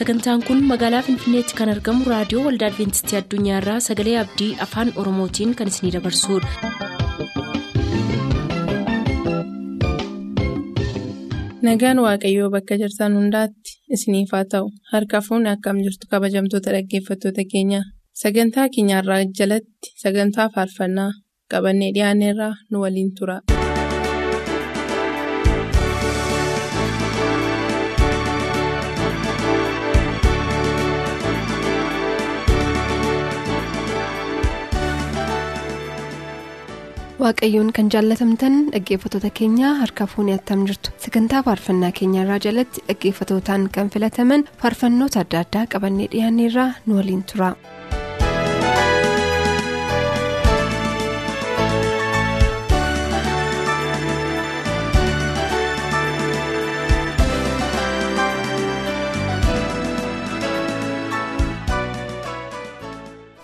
sagantaan kun magaalaa finfinneetti kan argamu raadiyoo waldaa adventistii addunyaarraa sagalee abdii afaan oromootiin kan isinidabarsudha. nagaan waaqayyoo bakka jirtan hundaatti isiniif haa ta'u harka fuunni akkam jirtu kabajamtoota dhaggeeffattoota keenya sagantaa keenyarraa jalatti sagantaa faarfannaa qabannee dhiyaanneerraa nu waliin tura. Waaqayyoon kan jaallatamtan dhaggeeffattoota keenya harka fuunee attam jirtu sagantaa faarfannaa keenyarraa jalatti dhaggeeffattootaan kan filataman faarfannoota adda addaa qabannee dhiyaanneerraa nu waliin tura.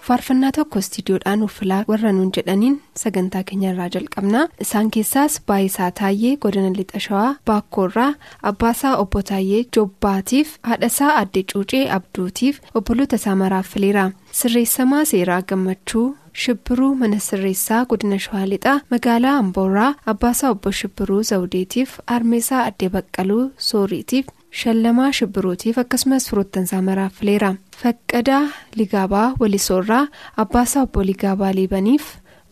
Faarfannaa tokko istiidiyoodhaan uffilaa warra nuun jedhaniin sagantaa keenyarraa jalqabnaa. Isaan keessaas baay'isaa taayee godina lixa shawaa baakkoorraa abbaasaa obbo taayee jobbaatiif haadhasaa addee cuucee abduutiif obboloota isaa maraaf fileera. Sirreessamaa seeraa gammachuu shibbiruu mana sirreessaa godina shawaa lixaa magaalaa amboorraa abbaasaa obbo shibbiruu zawudeetiif armeesaa addee baqqaluu sooriitiif shallamaa shibbiruutiif akkasumas firoottansaa maraaf fileera. faqqadaa ligaabaa walisoorraa abbaasaa obbo ligaabaa liibaniif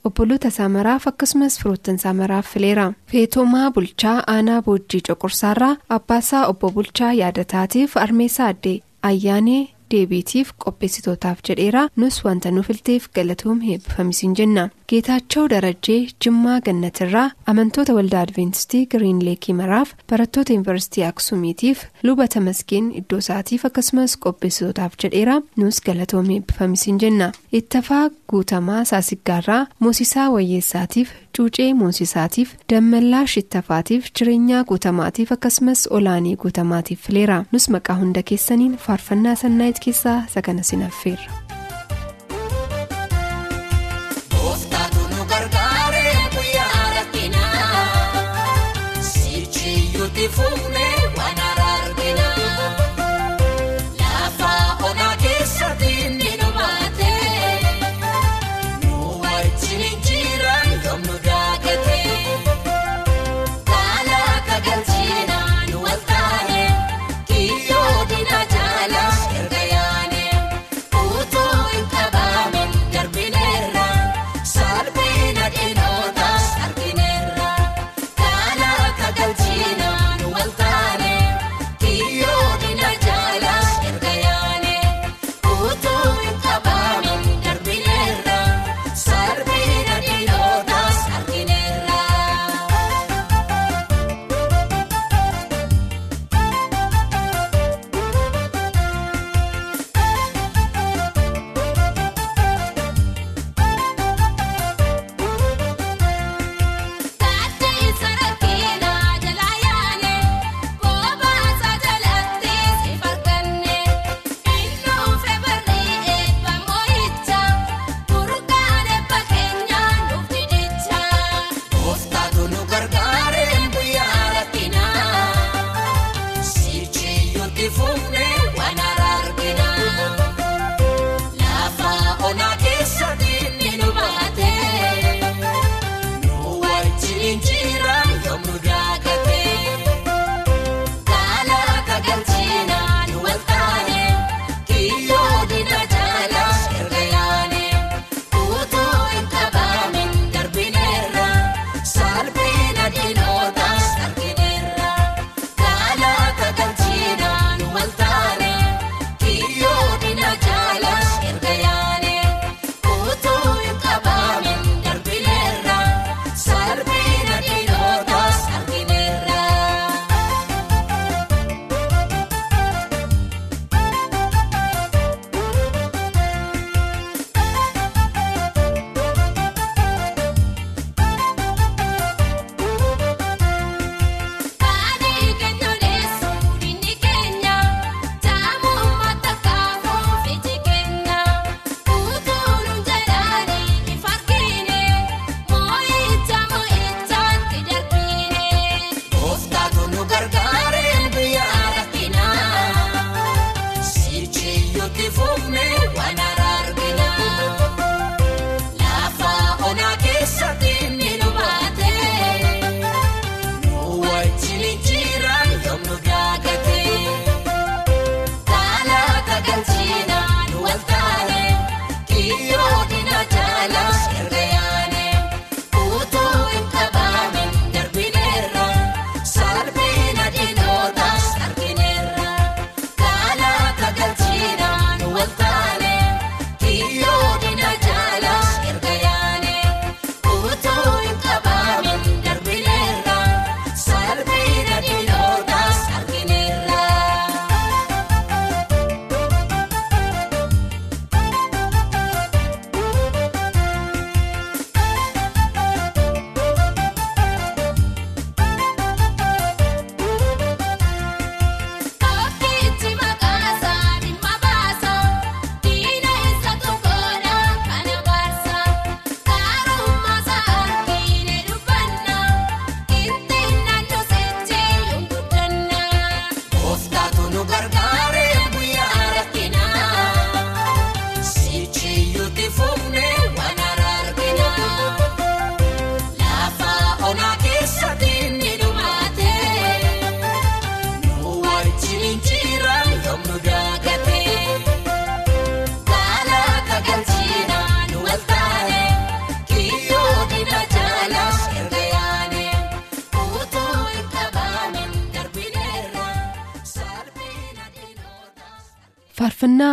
obboloota isaa maraaf akkasumas firoottansaa maraaf fileera feetoomaa bulchaa aanaa boojjii coqorsaarraa abbaasaa obbo bulchaa yaadataatiif armeessaa addee ayyaanee deebiitiif qopheessitootaaf jedheera nus wanta nu filteef galatoom heebbifamisiin jenna geetaachoo darajjee jimmaa gannatirraa amantoota waldaa adventistii giriinleekii maraaf barattoota yuunivarsiitii aksuumiitiif luba tamasgeen iddoo isaatiif akkasumas qopheessitootaaf jedheera nus galatoom heebbifamisiin jenna ittafaa guutamaa saasiggaarraa moosisaa wayyeessaatiif cuucee moosisaatiif dammallaa shittafaatiif jireenyaa guutamaatiif akkasumas olaanii guutamaatiif fileera nus maqaa hunda keessaniin faarfannaa sannaayit keessaa isa kana sinaffeerra.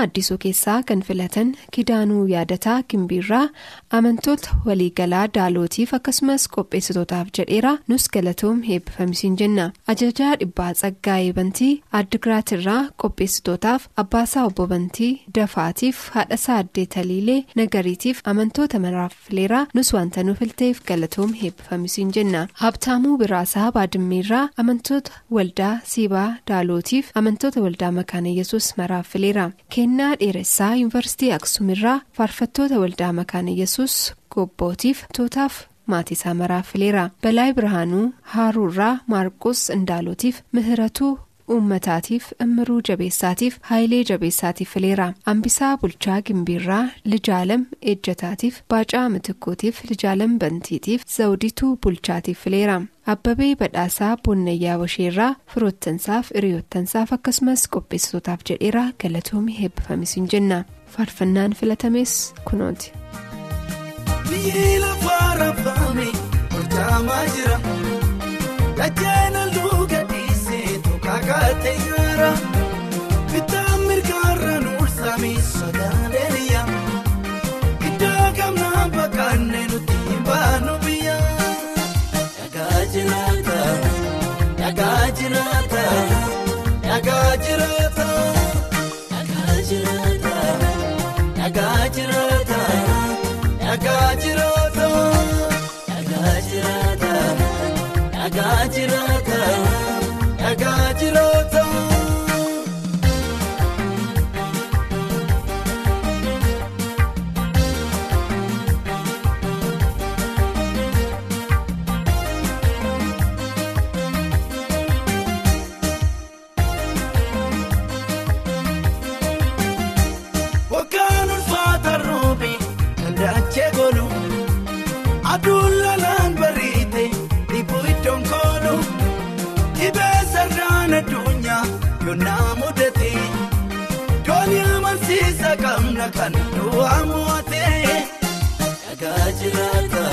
Addisuu keessaa kan filatan kidaanuu yaadataa gimbiirraa amantoota waliigalaa daalootiif akkasumas qopheessitootaaf jedheera nus galatoom heebbifamisiin jenna ajajaa dhibbaa tsaggaa'ee bantii addigiraatirraa qopheessitootaaf abbaasaa obbo bantii dafaatiif haadhasaa addee taliilee nagariitiif amantoota maraaf fileeraa nus wanta nu filteef galatoom heebbifamisiin jenna habtaamuu biraasaa baadimmeerraa amantoota waldaa siibaa daalootiif amantoota waldaa makaana yesus maraaf fileera. Kennaa dheeressaa yuunivarsiitii aksumirraa faarfattoota waldaa makaana yesus gobbootiif tootaaf maatiisaa maraaf fileera balaay birhaanuu haaruurraa maarqos indaalootiif mihiratuu uummataatiif immiruu jabeessaatiif haayilee jabeessaatiif fileera ambisaa bulchaa gimbiirraa lijaalam ejjataatiif baacaa mitikkuutiif lijaalam bantiitiif zawdituu bulchaatiif fileera. abbabee badhaasaa bonnayyaa washeerraa firoottansaaf hiriyoottansaaf akkasumas qopheessitootaaf jedheera galatoomii heebbifamisiin jenna faarfannaan filatames kunooti. Biyyi lafaa raafame hojjaamaa jira. Jiraata, Aduun lolaan bariite dhibbu iddoon koonu dhibee sararaan addunyaa yoonaa mudate doonii amansiisa kamna kan du'aa moo'ate. Dhagaa jiraata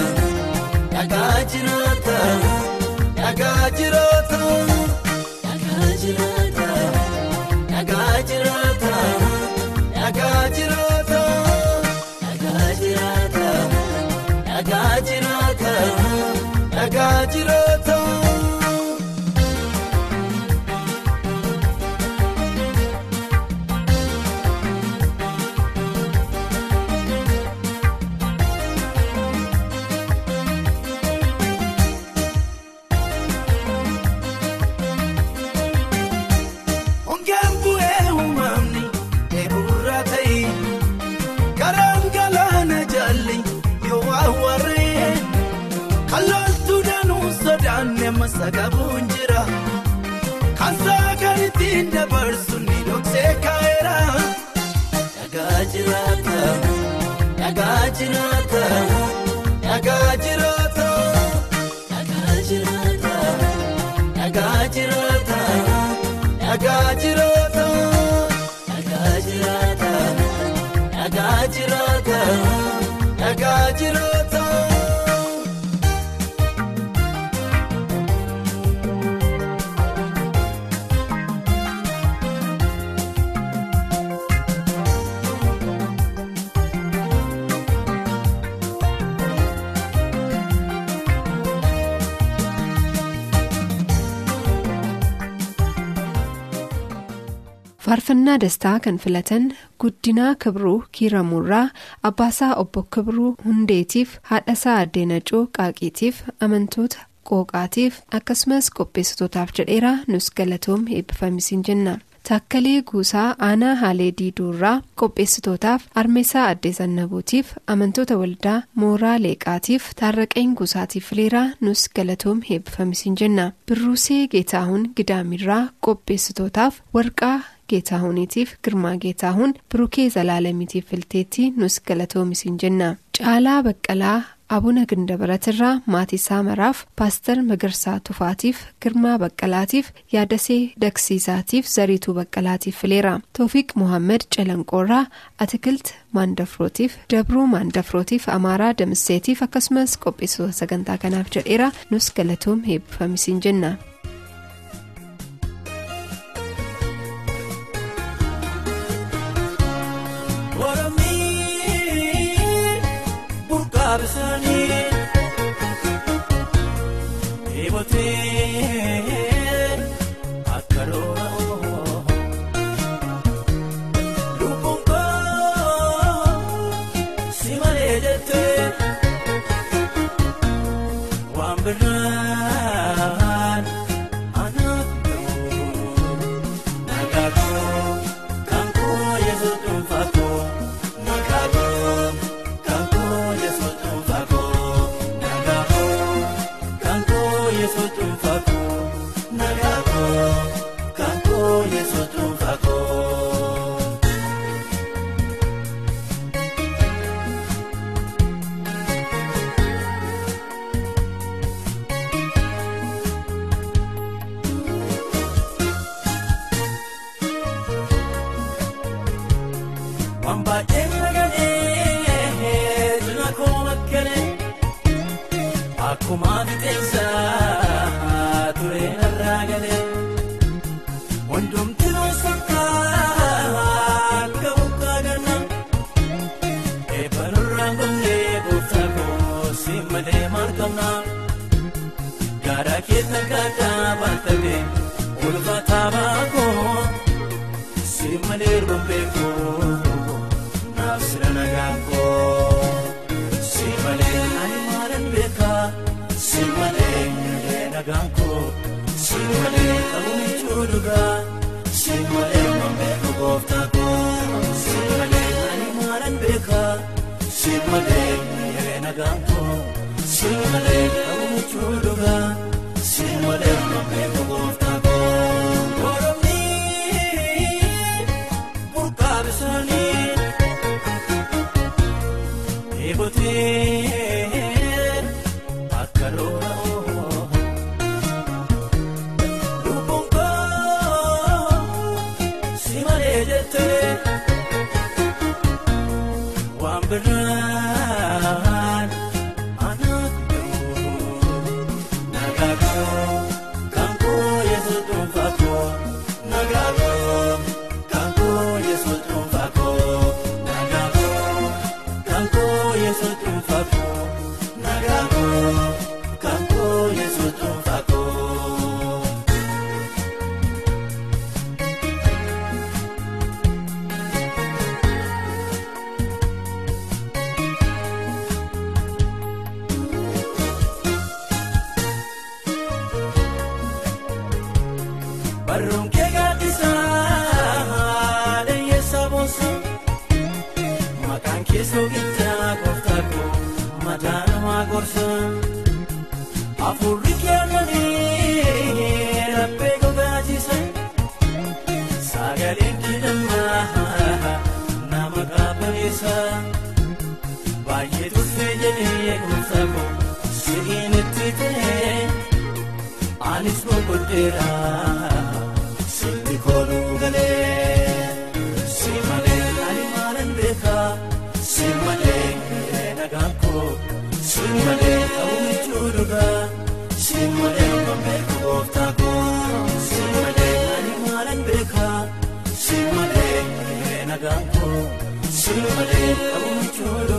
dhagaa jiraata dhagaa jiraata dhagaa jiraata dhagaa jiraata dhagaa jiraata dhagaa jiraata. Dhagaa jiroota. Masagabuun jira kan saagan ittiin dabarsu ni dhoksee kaa'eera. Yagaa jiraata, yagaa jiraata, yagaa jiraata, yagaa jiraata, yagaa jiraata. Yagaa jiraata, yagaa jiraata, yagaa jiraata, yagaa jiraata. Faarfannaa dastaa kan filatan guddinaa kibruu kiiramuurraa abbaasaa obbo kibruu hundeetiif haadhasaa addeenacoo qaaqiitiif amantoota qooqaatiif akkasumas qopheessitootaaf jedheera nus galatoom eebbifamisiin jenna. Taakkalee guusaa aanaa haalee diiduurraa qopheessitootaaf armeesaa addee zannabuutiif amantoota waldaa mooraa leeqaatiif taarraqeen guusaatiif fileeraa nus galatoom eebbifamisiin jenna. Birruusee geetaahuun gidaamirraa qopheessitootaaf warqaa geetaahuniitiif girmaa geetaahuun birukee zalaalamiitiif filteetti nus galatoomisiin jenna caalaa baqqalaa abuna gindabaratirraa maatiisaa maraaf paastar magarsaa tufaatiif girmaa baqqalaatiif yaadasee dagsiisaatiif zariituu baqqalaatiif fileera toofiq mohaammed calanqoorraa atikilt maandafrootiif dabruu maandafrootiif amaaraa damisseetiif akkasumas qopheessitoota sagantaa kanaaf jedheera nus galatoom eebbifamisiin jenna. Nagara. malee qabuun dhugaa siin malee mammee dhugooftaa koo siin malee ani maalan beekaa siin malee miiree nagaan koo siin malee qabuun dhugaa siin malee mammee dhugooftaa koo. Eebotee akka loola. Maanis nu godheera silti kooluu galee si malee ani maanan beeka si malee dhagaan koo si malee ta'uu ijoodha si malee kan beeku gooftaa koo si malee ani maanan beeka si malee dhagaan koo si malee ta'uu ijoodha.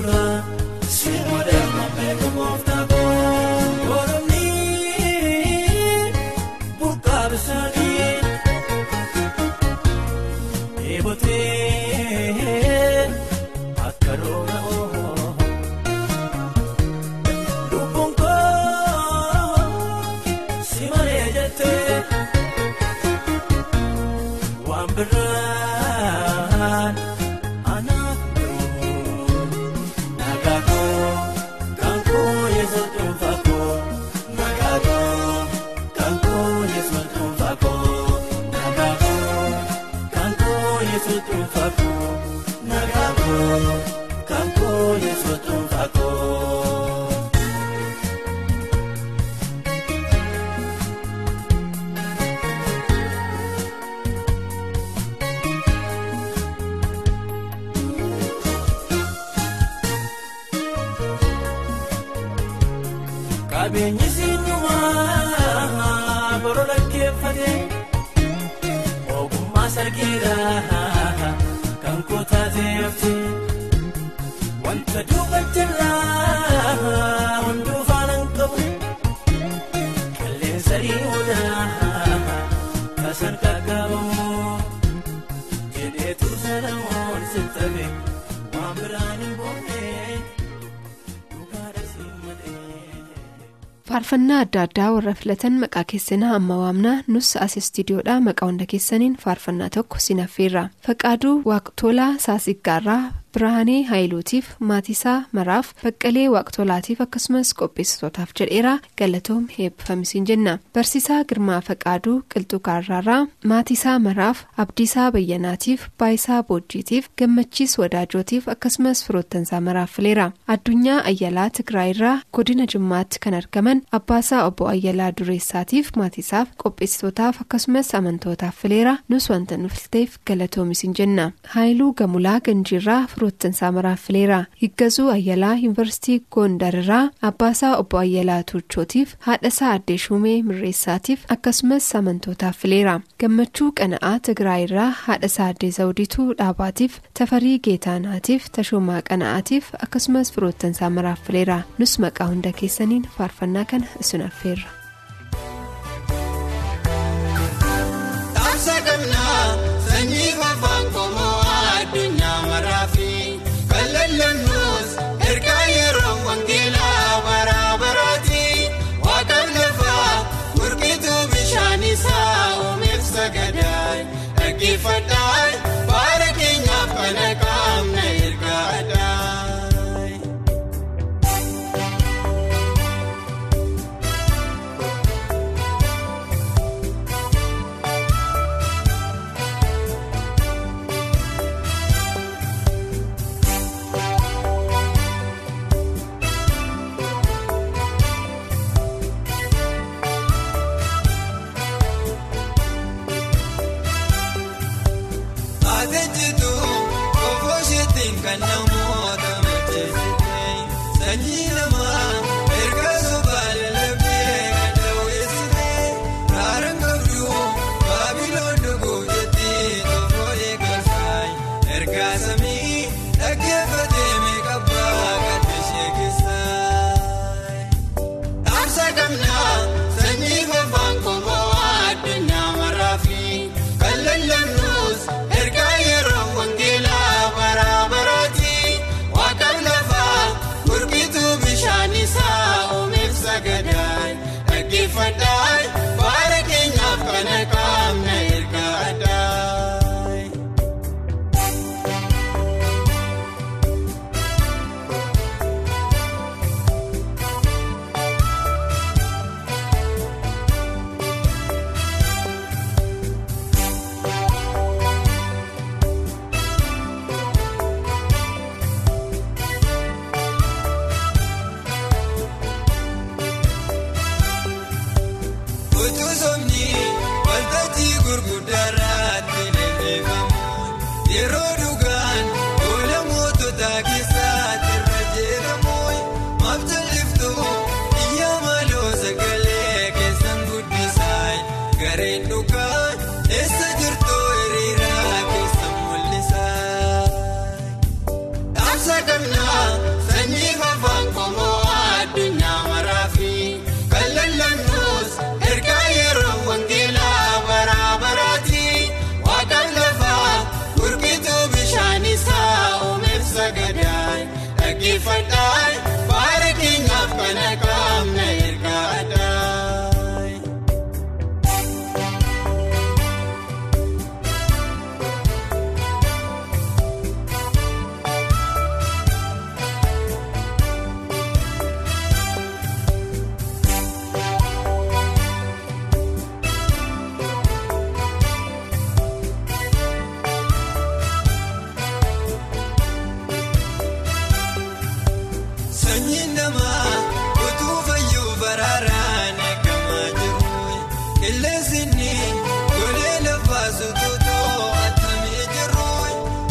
Faarfannaa adda addaa warra filatan maqaa keessanaa amma waamnaa nus as istiidiyoodhaa maqaa hunda keessaniin faarfannaa tokko sinaffeerra faqaaduu waaqtolaa saasiggaarraa Birahaanee Haayiluutiif maatiisaa maraaf baqqalee waaqtolaatiif akkasumas qopheessitootaaf jedheera galatoom heebbifamisiin jenna barsiisaa girmaa faqaaduu qilxuu kaarraarraa maatiisaa maraaf abdiisaa bayyanaatiif baayisaa boojjiitiif gammachiis wadaajotiif akkasumas firoottansaa maraaf fileera addunyaa ayyalaa tigraayirraa godina jimmaatti kan argaman abbaasaa obbo ayyalaa dureessaatiif maatiisaaf qopheessitootaaf akkasumas amantootaaf fileera nus wanta nufilteef galatoomisin jenna haayiluu gamulaa ganjiirraa firoottansaa maraaf fileera higgazuu ayyalaa yuunivarsiitii goondarirraa abbaasaa obbo ayyalaa turchootiif haadhasaa addee shumee mirreessaatiif akkasumas amantootaaf fileera gammachuu qana'aa tigraayirraa haadhasaa addee zawdiituu dhaabaatiif tafarii geetaanaatiif tashoomaa qana'aatiif akkasumas firoottansaa maraaf fileera nus maqaa hunda keessaniin faarfannaa kana isin affeerra.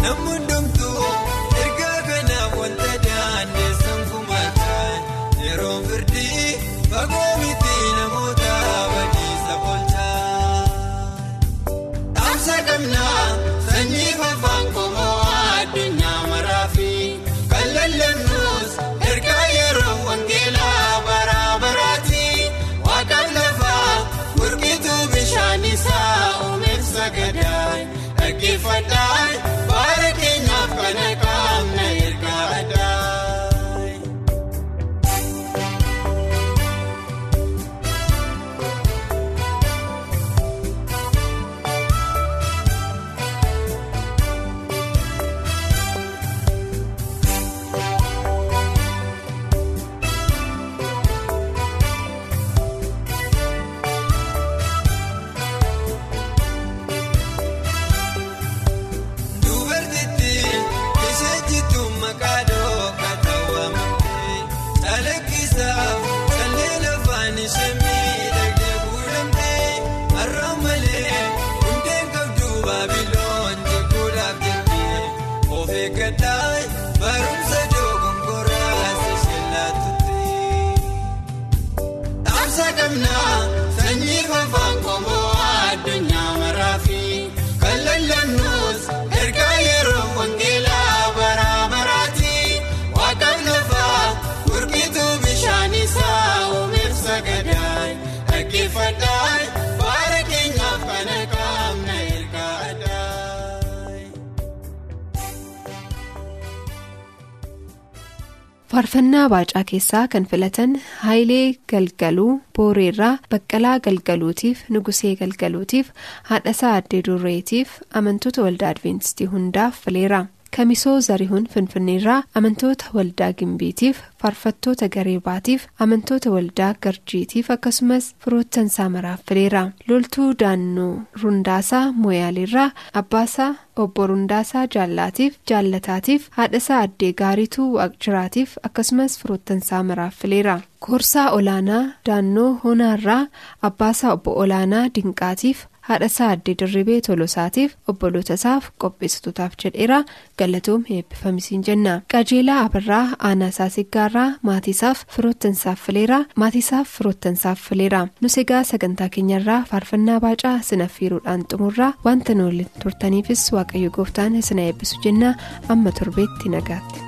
Namni faarfannaa baacaa keessaa kan filatan haayilee galgaluu booreerraa baqqalaa galgaluutiif nugusee galgaluutiif haadhasaa addee durreetiif amantoota waldaa adventistii hundaaf fileera kamisoo zarihuun finfinneerraa amantoota waldaa gimbiitiif faarfattoota gareebaatiif amantoota waldaa garjiitiif akkasumas firoottansaa maraaf fileera loltuu daannoo rundaasaa moyaaleerraa abbaasaa obbo rundaasaa jaallaatiif jaallataatiif haadhasaa addee gaariituu waaqjiraatiif akkasumas firoottansaa maraaf fileera koorsaa olaanaa daannoo honaarraa abbaasaa obbo olaanaa dinqaatiif haadhasaa addee dirribee tolosaatiif obbolootasaaf qopheessitootaaf jedheera galatoom eebbifamisiin jenna qajeelaa abarraa aanaasaa siggaarraa maatiisaaf firoottansaaf fileera maatiisaaf firoottansaaf fileera nus egaa sagantaa keenyarraa faarfannaa baacaa sinaffiiruudhaan xumurraa wanta nu waliin turtaniifis waaqayyo gooftaan isina eebbisu jenna amma torbeetti nagaatti.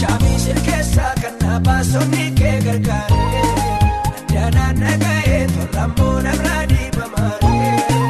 Chaamiin keessaa kan dhaabaasonni kee gargaaree addaanaan nagahee tolfamoo narraa diibamaaree addaanaa